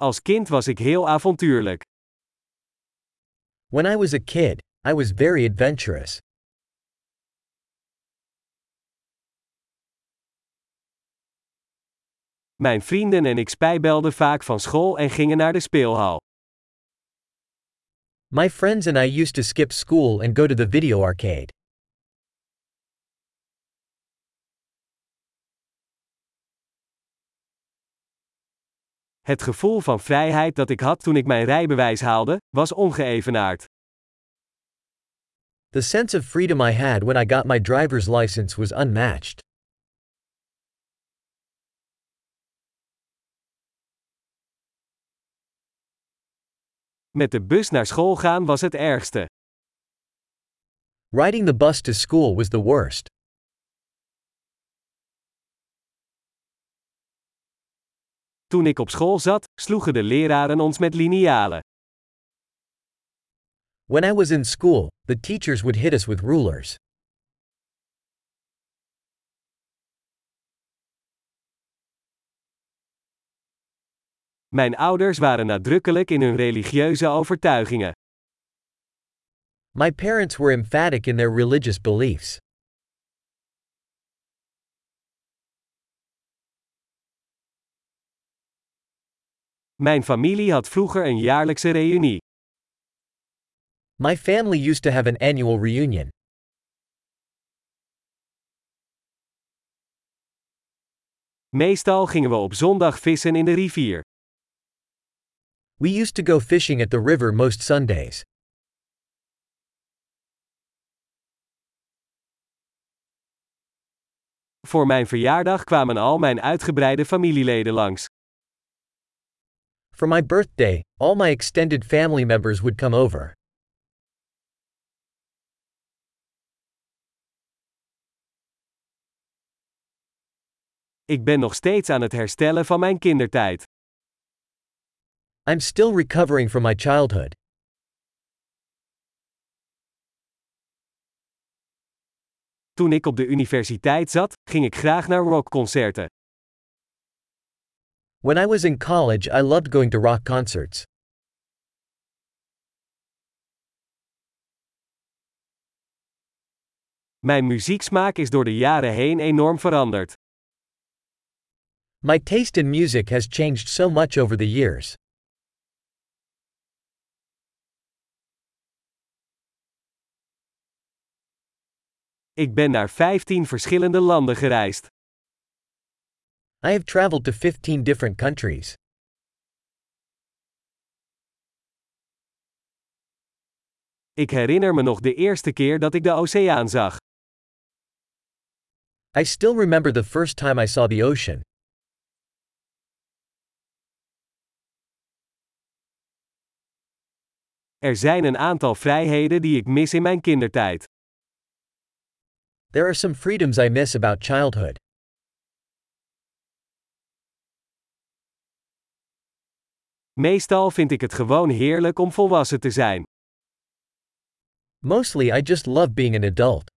Als kind was ik heel avontuurlijk. When I was a kid, I was very adventurous. Mijn vrienden en ik spijbelden vaak van school en gingen naar de speelhal. My friends and I used to skip school and go to the video arcade. Het gevoel van vrijheid dat ik had toen ik mijn rijbewijs haalde, was ongeëvenaard. The sense of freedom I had when I got my driver's license was unmatched. Met de bus naar school gaan was het ergste. Riding the bus to school was the worst. Toen ik op school zat, sloegen de leraren ons met linealen. When I was in school, the teachers would hit us with rulers. Mijn ouders waren nadrukkelijk in hun religieuze overtuigingen. My parents were emphatic in their religious beliefs. Mijn familie had vroeger een jaarlijkse reunie. My family used to have an annual reunion. Meestal gingen we op zondag vissen in de rivier. We used to go fishing at the river most Sundays. Voor mijn verjaardag kwamen al mijn uitgebreide familieleden langs. For my birthday, all my extended family members would come over. Ik ben nog steeds aan het herstellen van mijn kindertijd. I'm still recovering from my childhood. Toen ik op de universiteit zat, ging ik graag naar rockconcerten. When I was in college, I loved going to rock concerts. Mijn muzieksmaak is door de jaren heen enorm veranderd. My taste in music has changed so much over the years. Ik ben naar 15 verschillende landen gereisd. I have traveled to 15 different countries. Ik herinner me nog de eerste keer dat ik de oceaan zag. I still remember the first time I saw the ocean. Er zijn een aantal vrijheden die ik mis in mijn kindertijd. There are some freedoms I miss about childhood. Meestal vind ik het gewoon heerlijk om volwassen te zijn. Mostly I just love being an adult.